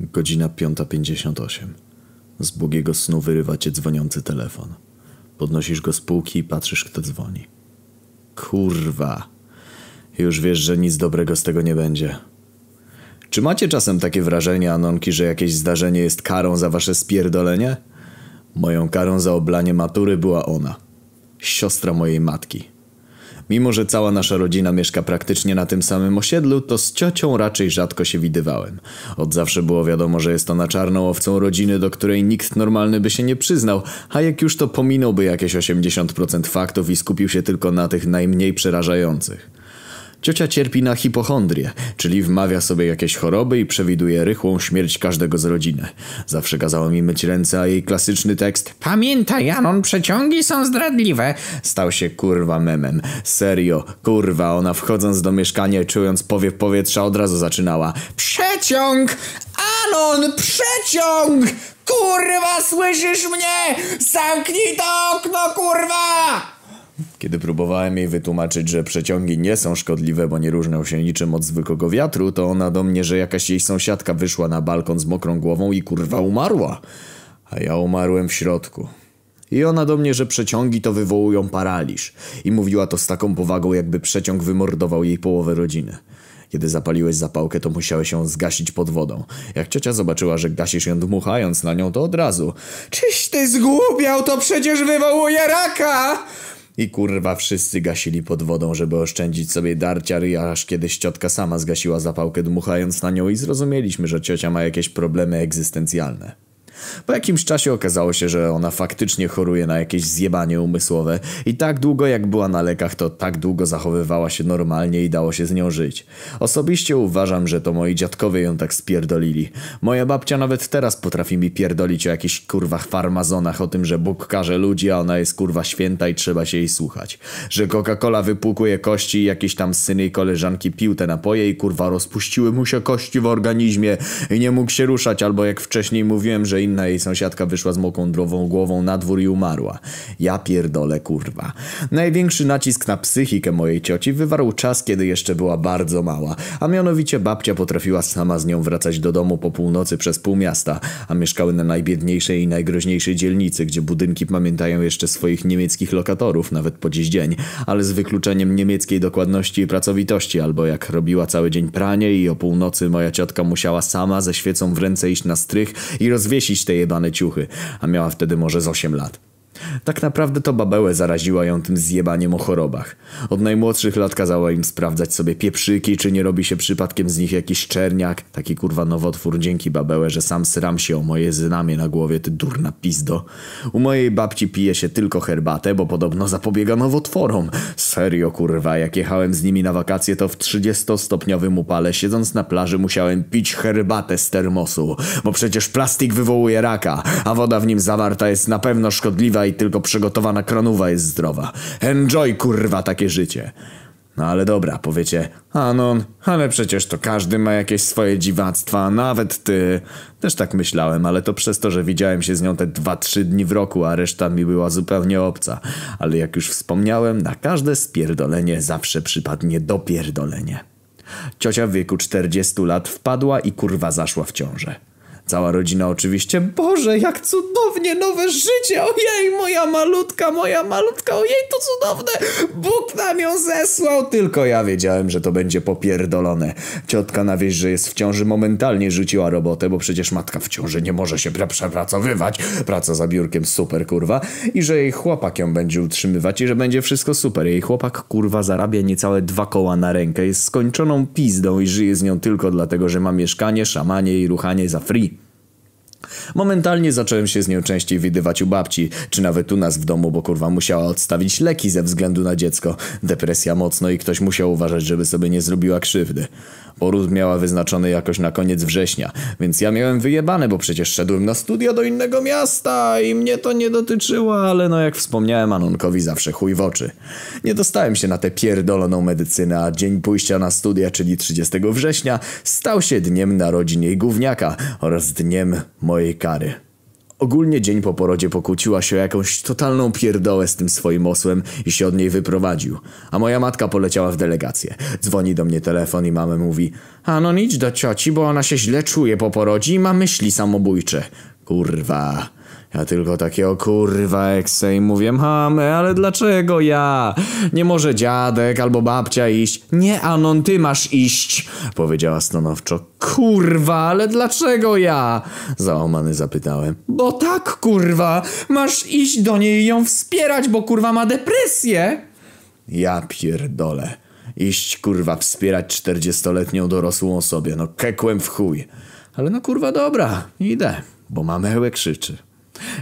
Godzina 5.58. Z błogiego snu wyrywa cię dzwoniący telefon. Podnosisz go z półki i patrzysz, kto dzwoni. Kurwa. Już wiesz, że nic dobrego z tego nie będzie. Czy macie czasem takie wrażenie, Anonki, że jakieś zdarzenie jest karą za wasze spierdolenie? Moją karą za oblanie matury była ona. Siostra mojej matki. Mimo, że cała nasza rodzina mieszka praktycznie na tym samym osiedlu, to z ciocią raczej rzadko się widywałem. Od zawsze było wiadomo, że jest ona czarną owcą rodziny, do której nikt normalny by się nie przyznał, a jak już to pominąłby jakieś 80% faktów i skupił się tylko na tych najmniej przerażających. Ciocia cierpi na hipochondrię, czyli wmawia sobie jakieś choroby i przewiduje rychłą śmierć każdego z rodziny. Zawsze kazała mi myć ręce, a jej klasyczny tekst Pamiętaj, Janon, przeciągi są zdradliwe stał się kurwa memem. Serio, kurwa, ona wchodząc do mieszkania i czując powiew powietrza od razu zaczynała Przeciąg! Anon, przeciąg! Kurwa, słyszysz mnie? Zamknij to okno, kurwa! Kiedy próbowałem jej wytłumaczyć, że przeciągi nie są szkodliwe, bo nie różnią się niczym od zwykłego wiatru, to ona do mnie, że jakaś jej sąsiadka wyszła na balkon z mokrą głową i kurwa umarła. A ja umarłem w środku. I ona do mnie, że przeciągi to wywołują paraliż. I mówiła to z taką powagą, jakby przeciąg wymordował jej połowę rodziny. Kiedy zapaliłeś zapałkę, to musiałeś ją zgasić pod wodą. Jak ciocia zobaczyła, że gasisz ją dmuchając na nią, to od razu Czyś ty zgłupiał, to przecież wywołuje raka! I kurwa wszyscy gasili pod wodą, żeby oszczędzić sobie darcia ryja, aż kiedyś ciotka sama zgasiła zapałkę dmuchając na nią i zrozumieliśmy, że ciocia ma jakieś problemy egzystencjalne. Po jakimś czasie okazało się, że ona faktycznie choruje na jakieś zjebanie umysłowe i tak długo jak była na lekach, to tak długo zachowywała się normalnie i dało się z nią żyć. Osobiście uważam, że to moi dziadkowie ją tak spierdolili. Moja babcia nawet teraz potrafi mi pierdolić o jakichś kurwach farmazonach, o tym, że Bóg karze ludzi, a ona jest kurwa święta i trzeba się jej słuchać. Że Coca-Cola wypłukuje kości i jakieś tam syny i koleżanki pił te napoje i kurwa rozpuściły mu się kości w organizmie i nie mógł się ruszać, albo jak wcześniej mówiłem, że inna jej sąsiadka wyszła z moką drową głową na dwór i umarła. Ja pierdolę, kurwa. Największy nacisk na psychikę mojej cioci wywarł czas, kiedy jeszcze była bardzo mała, a mianowicie babcia potrafiła sama z nią wracać do domu po północy przez pół miasta, a mieszkały na najbiedniejszej i najgroźniejszej dzielnicy, gdzie budynki pamiętają jeszcze swoich niemieckich lokatorów, nawet po dziś dzień, ale z wykluczeniem niemieckiej dokładności i pracowitości, albo jak robiła cały dzień pranie i o północy moja ciotka musiała sama ze świecą w ręce iść na strych i rozwiesić te jebane ciuchy, a miała wtedy może z 8 lat. Tak naprawdę to babełę zaraziła ją tym zjebaniem o chorobach. Od najmłodszych lat kazała im sprawdzać sobie pieprzyki, czy nie robi się przypadkiem z nich jakiś czerniak. Taki kurwa nowotwór dzięki babełę, że sam sram się o moje znamie na głowie, ty durna pizdo. U mojej babci pije się tylko herbatę, bo podobno zapobiega nowotworom. Serio kurwa, jak jechałem z nimi na wakacje, to w 30-stopniowym upale siedząc na plaży musiałem pić herbatę z termosu, bo przecież plastik wywołuje raka, a woda w nim zawarta jest na pewno szkodliwa i tylko przygotowana kronowa jest zdrowa. Enjoy kurwa takie życie. No ale dobra, powiecie, Anon, ale przecież to każdy ma jakieś swoje dziwactwa, nawet ty. Też tak myślałem, ale to przez to, że widziałem się z nią te dwa, trzy dni w roku, a reszta mi była zupełnie obca. Ale jak już wspomniałem, na każde spierdolenie zawsze przypadnie dopierdolenie. Ciocia w wieku 40 lat wpadła i kurwa zaszła w ciążę. Cała rodzina oczywiście, Boże, jak cudownie, nowe życie, ojej, moja malutka, moja malutka, ojej, to cudowne, Bóg nam ją zesłał, tylko ja wiedziałem, że to będzie popierdolone. Ciotka na wieś, że jest w ciąży momentalnie rzuciła robotę, bo przecież matka w ciąży nie może się przepracowywać, praca za biurkiem super, kurwa, i że jej chłopak ją będzie utrzymywać i że będzie wszystko super. Jej chłopak, kurwa, zarabia niecałe dwa koła na rękę, jest skończoną pizdą i żyje z nią tylko dlatego, że ma mieszkanie, szamanie i ruchanie za free. Momentalnie zacząłem się z nią częściej widywać u babci, czy nawet u nas w domu, bo kurwa musiała odstawić leki ze względu na dziecko. Depresja mocno i ktoś musiał uważać, żeby sobie nie zrobiła krzywdy. Poród miała wyznaczony jakoś na koniec września, więc ja miałem wyjebane, bo przecież szedłem na studia do innego miasta i mnie to nie dotyczyło, ale no jak wspomniałem, Anonkowi zawsze chuj w oczy. Nie dostałem się na tę pierdoloną medycynę, a dzień pójścia na studia, czyli 30 września, stał się dniem narodzin jej gówniaka oraz dniem mojej kary. Ogólnie dzień po porodzie pokłóciła się o jakąś totalną pierdołę z tym swoim osłem i się od niej wyprowadził. A moja matka poleciała w delegację. Dzwoni do mnie telefon i mama mówi A no idź do cioci, bo ona się źle czuje po porodzie i ma myśli samobójcze. Kurwa. Ja tylko takiego kurwa ekse i mówię, mamy, ale dlaczego ja? Nie może dziadek albo babcia iść? Nie, Anon, ty masz iść, powiedziała stanowczo. Kurwa, ale dlaczego ja? Załamany zapytałem. Bo tak, kurwa, masz iść do niej i ją wspierać, bo kurwa ma depresję. Ja pierdolę. Iść kurwa wspierać czterdziestoletnią dorosłą osobę, no kekłem w chuj. Ale no kurwa dobra, idę, bo mamy krzyczy.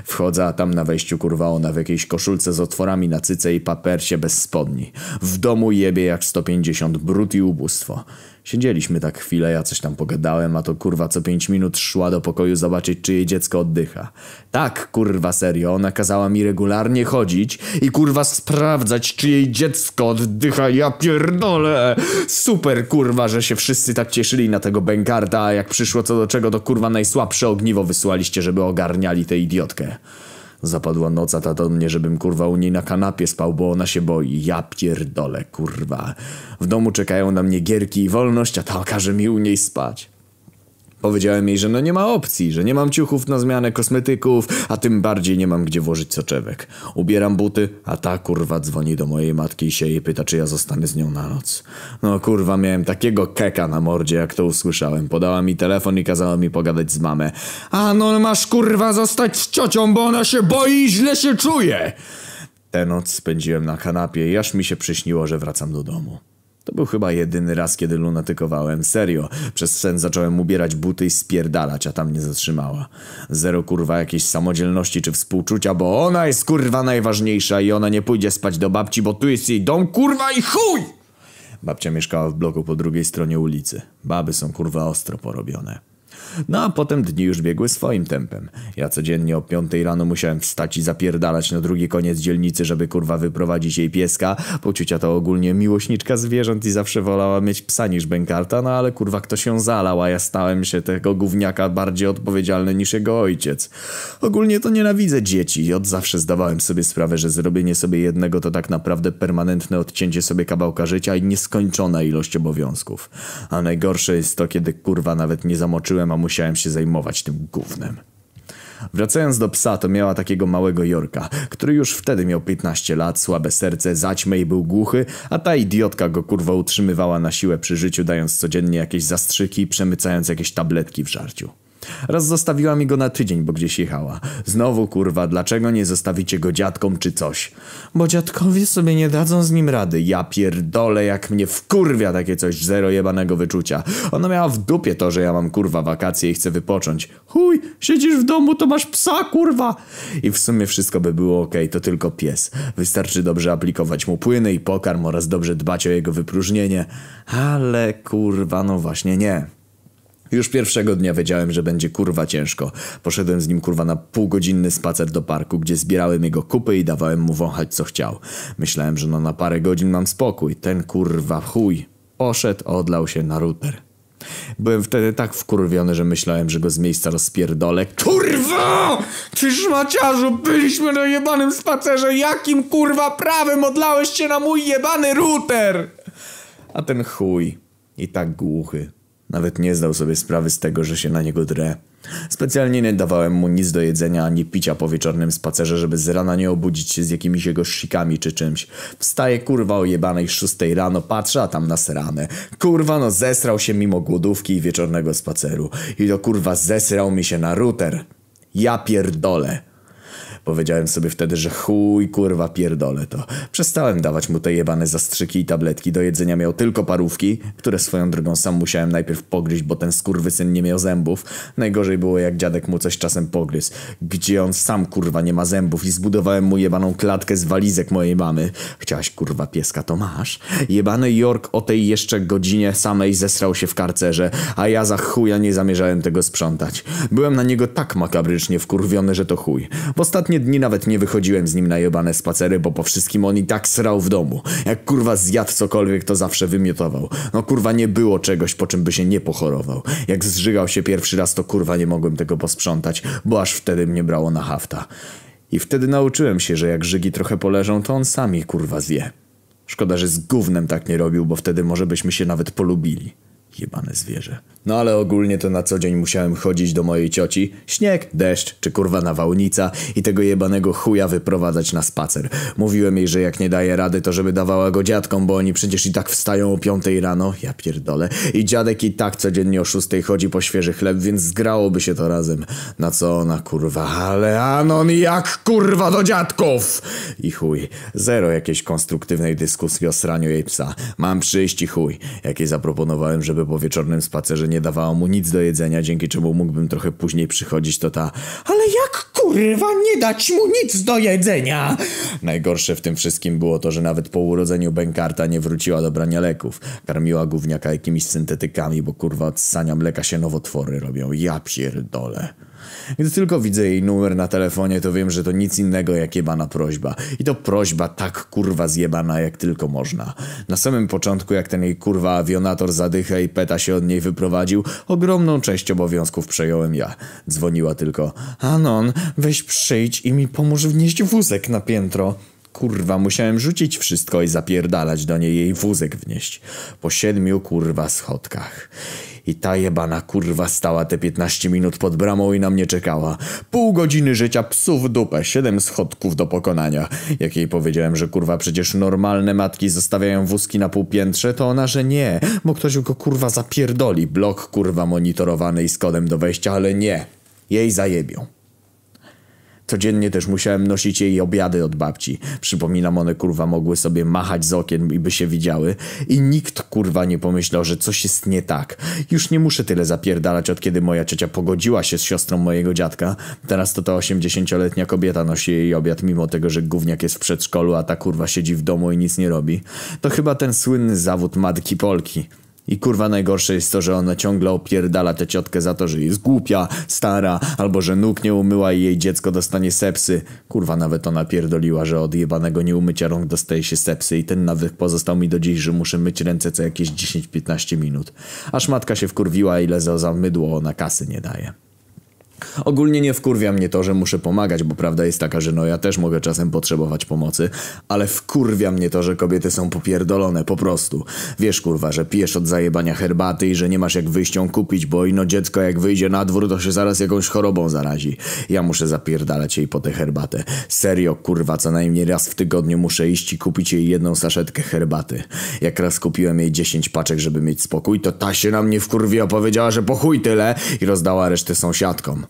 Wchodzę, a tam na wejściu kurwa ona w jakiejś koszulce z otworami na cyce i papersie bez spodni. W domu jebie jak 150, brud i ubóstwo. Siedzieliśmy tak chwilę, ja coś tam pogadałem, a to kurwa co pięć minut szła do pokoju zobaczyć, czy jej dziecko oddycha. Tak, kurwa serio, ona kazała mi regularnie chodzić i kurwa sprawdzać, czy jej dziecko oddycha, ja pierdolę! Super kurwa, że się wszyscy tak cieszyli na tego bękarta, a jak przyszło co do czego, to kurwa najsłabsze ogniwo wysłaliście, żeby ogarniali tę idiotkę. Zapadła noc, a ta do mnie, żebym kurwa u niej na kanapie spał, bo ona się boi. Ja pierdolę, kurwa. W domu czekają na mnie gierki i wolność, a ta każe mi u niej spać. Powiedziałem jej, że no nie ma opcji, że nie mam ciuchów na zmianę kosmetyków, a tym bardziej nie mam gdzie włożyć soczewek. Ubieram buty, a ta kurwa dzwoni do mojej matki i się jej pyta, czy ja zostanę z nią na noc. No kurwa, miałem takiego keka na mordzie, jak to usłyszałem. Podała mi telefon i kazała mi pogadać z mamę. A no masz kurwa zostać z ciocią, bo ona się boi i źle się czuje. Tę noc spędziłem na kanapie i aż mi się przyśniło, że wracam do domu. To był chyba jedyny raz, kiedy lunatykowałem. Serio. Przez sen zacząłem ubierać buty i spierdalać, a tam nie zatrzymała. Zero kurwa jakiejś samodzielności czy współczucia, bo ona jest kurwa najważniejsza i ona nie pójdzie spać do babci, bo tu jest jej dom kurwa i chuj! Babcia mieszkała w bloku po drugiej stronie ulicy. Baby są kurwa ostro porobione. No a potem dni już biegły swoim tempem. Ja codziennie o piątej rano musiałem wstać i zapierdalać na drugi koniec dzielnicy, żeby kurwa wyprowadzić jej pieska. Poczucia to ogólnie miłośniczka zwierząt i zawsze wolała mieć psa niż bękarta, no ale kurwa kto się zalał, a ja stałem się tego gówniaka bardziej odpowiedzialny niż jego ojciec. Ogólnie to nienawidzę dzieci i od zawsze zdawałem sobie sprawę, że zrobienie sobie jednego to tak naprawdę permanentne odcięcie sobie kawałka życia i nieskończona ilość obowiązków. A najgorsze jest to, kiedy kurwa nawet nie zamoczyłem, a musiałem się zajmować tym gównem. Wracając do psa, to miała takiego małego Jorka, który już wtedy miał 15 lat, słabe serce, zaćmę i był głuchy, a ta idiotka go kurwa utrzymywała na siłę przy życiu, dając codziennie jakieś zastrzyki przemycając jakieś tabletki w żarciu. Raz zostawiła mi go na tydzień, bo gdzieś jechała. Znowu kurwa, dlaczego nie zostawicie go dziadkom czy coś? Bo dziadkowie sobie nie dadzą z nim rady. Ja pierdolę, jak mnie wkurwia takie coś, zero jebanego wyczucia. Ona miała w dupie to, że ja mam kurwa wakacje i chcę wypocząć. Chuj, siedzisz w domu, to masz psa, kurwa! I w sumie wszystko by było ok, to tylko pies. Wystarczy dobrze aplikować mu płyny i pokarm oraz dobrze dbać o jego wypróżnienie. Ale kurwa, no właśnie nie. Już pierwszego dnia wiedziałem, że będzie kurwa ciężko. Poszedłem z nim kurwa na półgodzinny spacer do parku, gdzie zbierałem jego kupy i dawałem mu wąchać co chciał. Myślałem, że no na parę godzin mam spokój. Ten kurwa chuj. Poszedł, odlał się na router. Byłem wtedy tak wkurwiony, że myślałem, że go z miejsca rozpierdolę. Kurwa! Ty szmaciarzu, byliśmy na jebanym spacerze. Jakim kurwa prawem odlałeś się na mój jebany router? A ten chuj. I tak głuchy. Nawet nie zdał sobie sprawy z tego, że się na niego drę. Specjalnie nie dawałem mu nic do jedzenia ani picia po wieczornym spacerze, żeby z rana nie obudzić się z jakimiś jego szikami czy czymś. Wstaje kurwa o jebanej szóstej rano, patrzę, a tam na seranę. Kurwa no zesrał się mimo głodówki i wieczornego spaceru. I to kurwa zesrał mi się na router. Ja pierdolę. Powiedziałem sobie wtedy, że chuj kurwa pierdolę to. Przestałem dawać mu te jebane zastrzyki i tabletki. Do jedzenia miał tylko parówki, które swoją drogą sam musiałem najpierw pogryźć, bo ten skurwysyn nie miał zębów. Najgorzej było jak dziadek mu coś czasem pogryzł. Gdzie on sam kurwa nie ma zębów i zbudowałem mu jebaną klatkę z walizek mojej mamy. Chciałaś kurwa pieska, to masz. Jebany York o tej jeszcze godzinie samej zesrał się w karcerze, a ja za chuja nie zamierzałem tego sprzątać. Byłem na niego tak makabrycznie wkurwiony, że to chuj. W ostatnim ostatnie dni nawet nie wychodziłem z nim na jebane spacery, bo po wszystkim on i tak srał w domu. Jak kurwa zjadł cokolwiek, to zawsze wymiotował. No kurwa nie było czegoś, po czym by się nie pochorował. Jak zżygał się pierwszy raz, to kurwa nie mogłem tego posprzątać, bo aż wtedy mnie brało na hafta. I wtedy nauczyłem się, że jak żygi trochę poleżą, to on sam ich kurwa zje. Szkoda, że z gównem tak nie robił, bo wtedy może byśmy się nawet polubili. Jebane zwierzę. No ale ogólnie to na co dzień musiałem chodzić do mojej cioci, śnieg, deszcz czy kurwa nawałnica i tego jebanego chuja wyprowadzać na spacer. Mówiłem jej, że jak nie daje rady, to żeby dawała go dziadkom, bo oni przecież i tak wstają o piątej rano, ja pierdolę. I dziadek i tak codziennie o szóstej chodzi po świeży chleb, więc zgrałoby się to razem. Na co ona kurwa, ale Anon jak kurwa do dziadków! I chuj, zero jakiejś konstruktywnej dyskusji o sraniu jej psa. Mam przyjść i chuj. Jakiej zaproponowałem, żeby po wieczornym spacerze nie dawała mu nic do jedzenia, dzięki czemu mógłbym trochę później przychodzić, to ta Ale jak kurwa nie dać mu nic do jedzenia? Najgorsze w tym wszystkim było to, że nawet po urodzeniu Benkarta nie wróciła do brania leków. Karmiła gówniaka jakimiś syntetykami, bo kurwa od ssania mleka się nowotwory robią. Ja pierdolę. Gdy tylko widzę jej numer na telefonie, to wiem, że to nic innego jak jebana prośba. I to prośba tak kurwa zjebana jak tylko można. Na samym początku, jak ten jej kurwa awionator zadycha i peta się od niej wyprowadził, ogromną część obowiązków przejąłem ja. Dzwoniła tylko. Anon, weź przyjdź i mi pomóż wnieść wózek na piętro. Kurwa, musiałem rzucić wszystko i zapierdalać do niej jej wózek wnieść. Po siedmiu kurwa schodkach. I ta jebana kurwa stała te 15 minut pod bramą i na mnie czekała. Pół godziny życia psu w dupę, siedem schodków do pokonania. Jak jej powiedziałem, że kurwa przecież normalne matki zostawiają wózki na półpiętrze, to ona, że nie, bo ktoś go kurwa zapierdoli. Blok kurwa monitorowany i z kodem do wejścia, ale nie. Jej zajebią. Codziennie też musiałem nosić jej obiady od babci. Przypominam, one kurwa mogły sobie machać z okien i by się widziały. I nikt kurwa nie pomyślał, że coś jest nie tak. Już nie muszę tyle zapierdalać od kiedy moja ciocia pogodziła się z siostrą mojego dziadka. Teraz to ta 80-letnia kobieta nosi jej obiad mimo tego, że gówniak jest w przedszkolu, a ta kurwa siedzi w domu i nic nie robi. To chyba ten słynny zawód matki Polki. I kurwa najgorsze jest to, że ona ciągle opierdala tę ciotkę za to, że jest głupia, stara, albo że nóg nie umyła i jej dziecko dostanie sepsy. Kurwa nawet ona pierdoliła, że od jebanego nieumycia rąk dostaje się sepsy i ten nawyk pozostał mi do dziś, że muszę myć ręce co jakieś 10-15 minut. Aż matka się wkurwiła ile za, mydło ona kasy nie daje. Ogólnie nie wkurwia mnie to, że muszę pomagać, bo prawda jest taka, że no ja też mogę czasem potrzebować pomocy, ale wkurwia mnie to, że kobiety są popierdolone, po prostu. Wiesz kurwa, że pijesz od zajebania herbaty i że nie masz jak wyjść kupić, bo ino dziecko jak wyjdzie na dwór, to się zaraz jakąś chorobą zarazi. Ja muszę zapierdalać jej po tę herbatę. Serio kurwa, co najmniej raz w tygodniu muszę iść i kupić jej jedną saszetkę herbaty. Jak raz kupiłem jej 10 paczek, żeby mieć spokój, to ta się na mnie wkurwiła, powiedziała, że po chuj tyle i rozdała resztę sąsiadkom.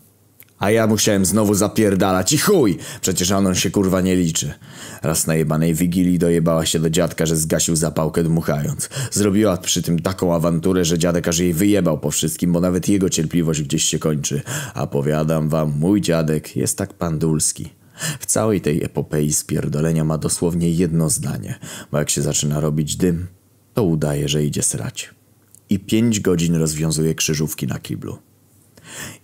A ja musiałem znowu zapierdalać i chuj! Przecież on się kurwa nie liczy. Raz na jebanej wigilii dojebała się do dziadka, że zgasił zapałkę dmuchając. Zrobiła przy tym taką awanturę, że dziadek aż jej wyjebał po wszystkim, bo nawet jego cierpliwość gdzieś się kończy. A powiadam wam, mój dziadek jest tak pandulski. W całej tej epopei spierdolenia ma dosłownie jedno zdanie, bo jak się zaczyna robić dym, to udaje, że idzie srać. I pięć godzin rozwiązuje krzyżówki na kiblu.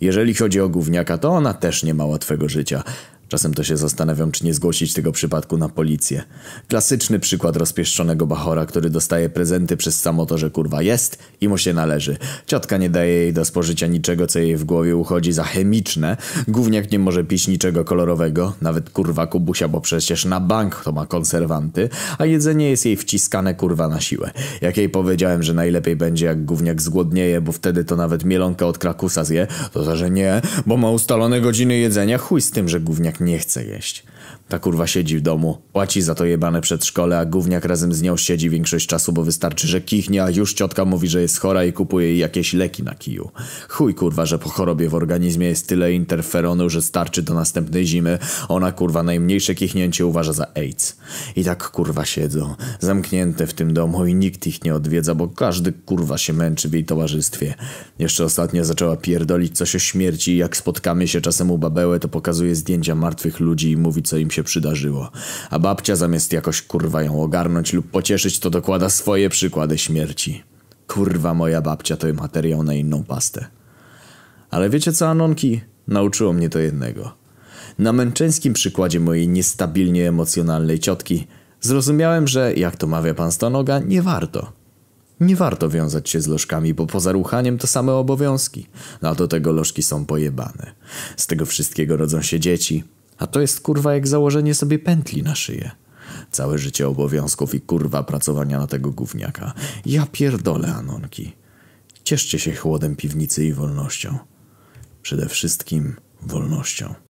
Jeżeli chodzi o gówniaka, to ona też nie ma łatwego życia. Czasem to się zastanawiam, czy nie zgłosić tego przypadku na policję. Klasyczny przykład rozpieszczonego bachora, który dostaje prezenty przez samo to, że kurwa jest i mu się należy. Ciotka nie daje jej do spożycia niczego, co jej w głowie uchodzi za chemiczne. Gówniak nie może pić niczego kolorowego, nawet kurwa kubusia, bo przecież na bank to ma konserwanty, a jedzenie jest jej wciskane kurwa na siłę. Jak jej powiedziałem, że najlepiej będzie jak gówniak zgłodnieje, bo wtedy to nawet mielonkę od krakusa zje, to za, że nie, bo ma ustalone godziny jedzenia, chuj z tym, że gówniak nie chce jeść. Ta kurwa siedzi w domu, płaci za to jebane przedszkole, a gówniak razem z nią siedzi większość czasu, bo wystarczy, że kichnie, a już ciotka mówi, że jest chora i kupuje jej jakieś leki na kiju. Chuj kurwa, że po chorobie w organizmie jest tyle interferonu, że starczy do następnej zimy. Ona kurwa najmniejsze kichnięcie uważa za AIDS. I tak kurwa siedzą, zamknięte w tym domu i nikt ich nie odwiedza, bo każdy kurwa się męczy w jej towarzystwie. Jeszcze ostatnio zaczęła pierdolić coś o śmierci i jak spotkamy się czasem u babełę, to pokazuje zdjęcia martwych ludzi i mówi co im się przydarzyło. A babcia zamiast jakoś kurwa ją ogarnąć lub pocieszyć, to dokłada swoje przykłady śmierci. Kurwa moja babcia to materiał na inną pastę. Ale wiecie co, Anonki? Nauczyło mnie to jednego. Na męczeńskim przykładzie mojej niestabilnie emocjonalnej ciotki zrozumiałem, że, jak to mawia pan Stonoga, nie warto. Nie warto wiązać się z lożkami, bo poza ruchaniem to same obowiązki. No a do tego lożki są pojebane. Z tego wszystkiego rodzą się dzieci. A to jest kurwa jak założenie sobie pętli na szyję. Całe życie obowiązków i kurwa pracowania na tego gówniaka. Ja pierdolę, Anonki. Cieszcie się chłodem piwnicy i wolnością. Przede wszystkim wolnością.